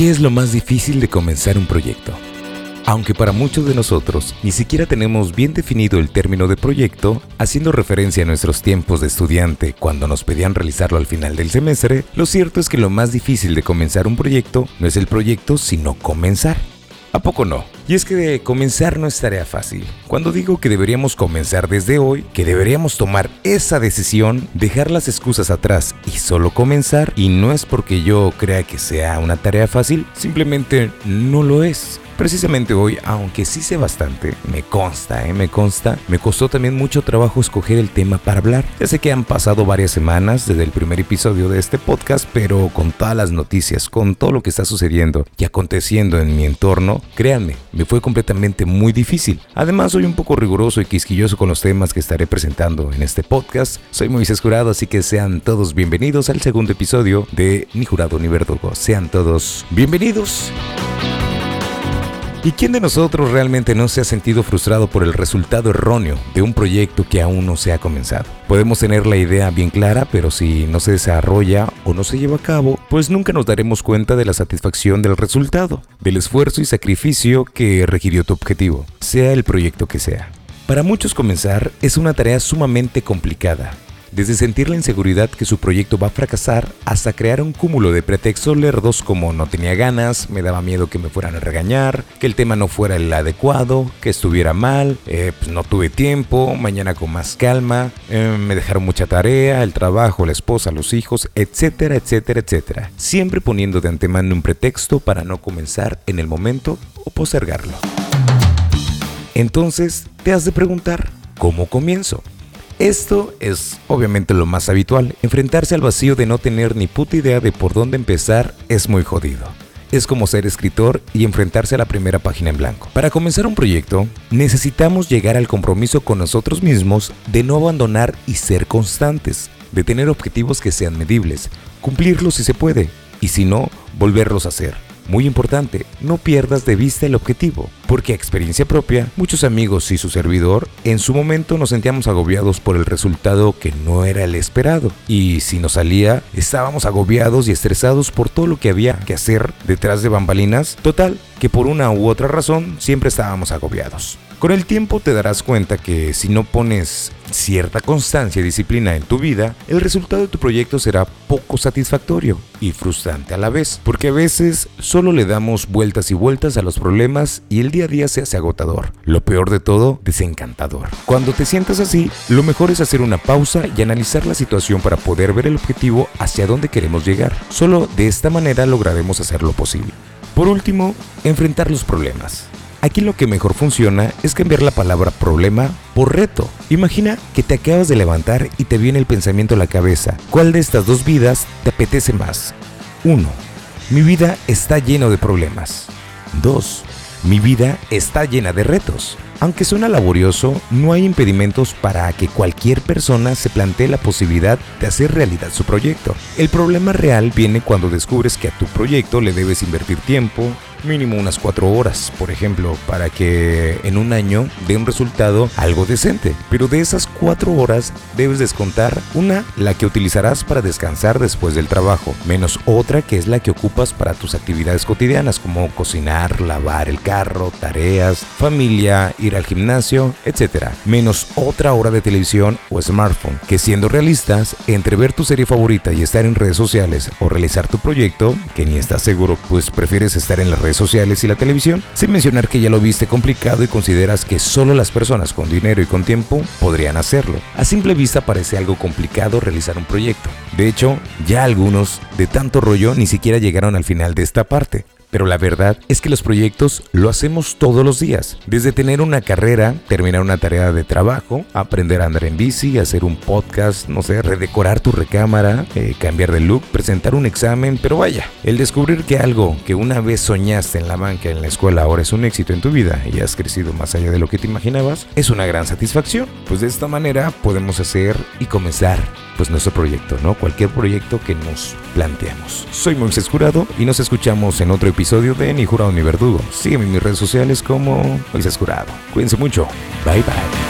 ¿Qué es lo más difícil de comenzar un proyecto? Aunque para muchos de nosotros ni siquiera tenemos bien definido el término de proyecto, haciendo referencia a nuestros tiempos de estudiante cuando nos pedían realizarlo al final del semestre, lo cierto es que lo más difícil de comenzar un proyecto no es el proyecto, sino comenzar. ¿A poco no? Y es que comenzar no es tarea fácil. Cuando digo que deberíamos comenzar desde hoy, que deberíamos tomar esa decisión, dejar las excusas atrás y solo comenzar, y no es porque yo crea que sea una tarea fácil, simplemente no lo es. Precisamente hoy, aunque sí sé bastante, me consta, ¿eh? me consta, me costó también mucho trabajo escoger el tema para hablar. Ya sé que han pasado varias semanas desde el primer episodio de este podcast, pero con todas las noticias, con todo lo que está sucediendo y aconteciendo en mi entorno, créanme, me fue completamente muy difícil. Además, soy un poco riguroso y quisquilloso con los temas que estaré presentando en este podcast. Soy Moisés Jurado, así que sean todos bienvenidos al segundo episodio de Ni Jurado ni Verdugo. Sean todos bienvenidos. ¿Y quién de nosotros realmente no se ha sentido frustrado por el resultado erróneo de un proyecto que aún no se ha comenzado? Podemos tener la idea bien clara, pero si no se desarrolla o no se lleva a cabo, pues nunca nos daremos cuenta de la satisfacción del resultado, del esfuerzo y sacrificio que requirió tu objetivo, sea el proyecto que sea. Para muchos comenzar es una tarea sumamente complicada, desde sentir la inseguridad que su proyecto va a fracasar hasta crear un cúmulo de pretextos lerdos como no tenía ganas, me daba miedo que me fueran a regañar, que el tema no fuera el adecuado, que estuviera mal, eh, pues no tuve tiempo, mañana con más calma, eh, me dejaron mucha tarea, el trabajo, la esposa, los hijos, etcétera, etcétera, etcétera. Siempre poniendo de antemano un pretexto para no comenzar en el momento o postergarlo. Entonces, te has de preguntar, ¿cómo comienzo? Esto es obviamente lo más habitual. Enfrentarse al vacío de no tener ni puta idea de por dónde empezar es muy jodido. Es como ser escritor y enfrentarse a la primera página en blanco. Para comenzar un proyecto, necesitamos llegar al compromiso con nosotros mismos de no abandonar y ser constantes, de tener objetivos que sean medibles, cumplirlos si se puede, y si no, volverlos a hacer. Muy importante, no pierdas de vista el objetivo, porque a experiencia propia, muchos amigos y su servidor en su momento nos sentíamos agobiados por el resultado que no era el esperado, y si nos salía, estábamos agobiados y estresados por todo lo que había que hacer detrás de bambalinas, total, que por una u otra razón siempre estábamos agobiados. Con el tiempo te darás cuenta que si no pones cierta constancia y disciplina en tu vida, el resultado de tu proyecto será poco satisfactorio y frustrante a la vez, porque a veces solo le damos vueltas y vueltas a los problemas y el día a día se hace agotador. Lo peor de todo, desencantador. Cuando te sientas así, lo mejor es hacer una pausa y analizar la situación para poder ver el objetivo hacia dónde queremos llegar. Solo de esta manera lograremos hacer lo posible. Por último, enfrentar los problemas. Aquí lo que mejor funciona es cambiar la palabra problema por reto. Imagina que te acabas de levantar y te viene el pensamiento a la cabeza. ¿Cuál de estas dos vidas te apetece más? 1. Mi vida está lleno de problemas. 2. Mi vida está llena de retos. Aunque suena laborioso, no hay impedimentos para que cualquier persona se plantee la posibilidad de hacer realidad su proyecto. El problema real viene cuando descubres que a tu proyecto le debes invertir tiempo, mínimo unas cuatro horas, por ejemplo, para que en un año dé un resultado algo decente. Pero de esas cuatro horas debes descontar una, la que utilizarás para descansar después del trabajo, menos otra que es la que ocupas para tus actividades cotidianas como cocinar, lavar el carro, tareas, familia, ir al gimnasio, etc. Menos otra hora de televisión o smartphone, que siendo realistas, entre ver tu serie favorita y estar en redes sociales o realizar tu proyecto, que ni estás seguro, pues prefieres estar en las redes sociales y la televisión, sin mencionar que ya lo viste complicado y consideras que solo las personas con dinero y con tiempo podrían hacerlo. A simple vista parece algo complicado realizar un proyecto. De hecho, ya algunos, de tanto rollo, ni siquiera llegaron al final de esta parte. Pero la verdad es que los proyectos lo hacemos todos los días. Desde tener una carrera, terminar una tarea de trabajo, aprender a andar en bici, hacer un podcast, no sé, redecorar tu recámara, eh, cambiar de look, presentar un examen, pero vaya, el descubrir que algo que una vez soñaste en la banca, en la escuela, ahora es un éxito en tu vida y has crecido más allá de lo que te imaginabas, es una gran satisfacción. Pues de esta manera podemos hacer y comenzar pues nuestro proyecto, ¿no? Cualquier proyecto que nos planteamos. Soy Moisés Jurado y nos escuchamos en otro episodio de Ni Jurado ni Verdugo. Sígueme en mis redes sociales como Moisés Jurado. Cuídense mucho. Bye bye.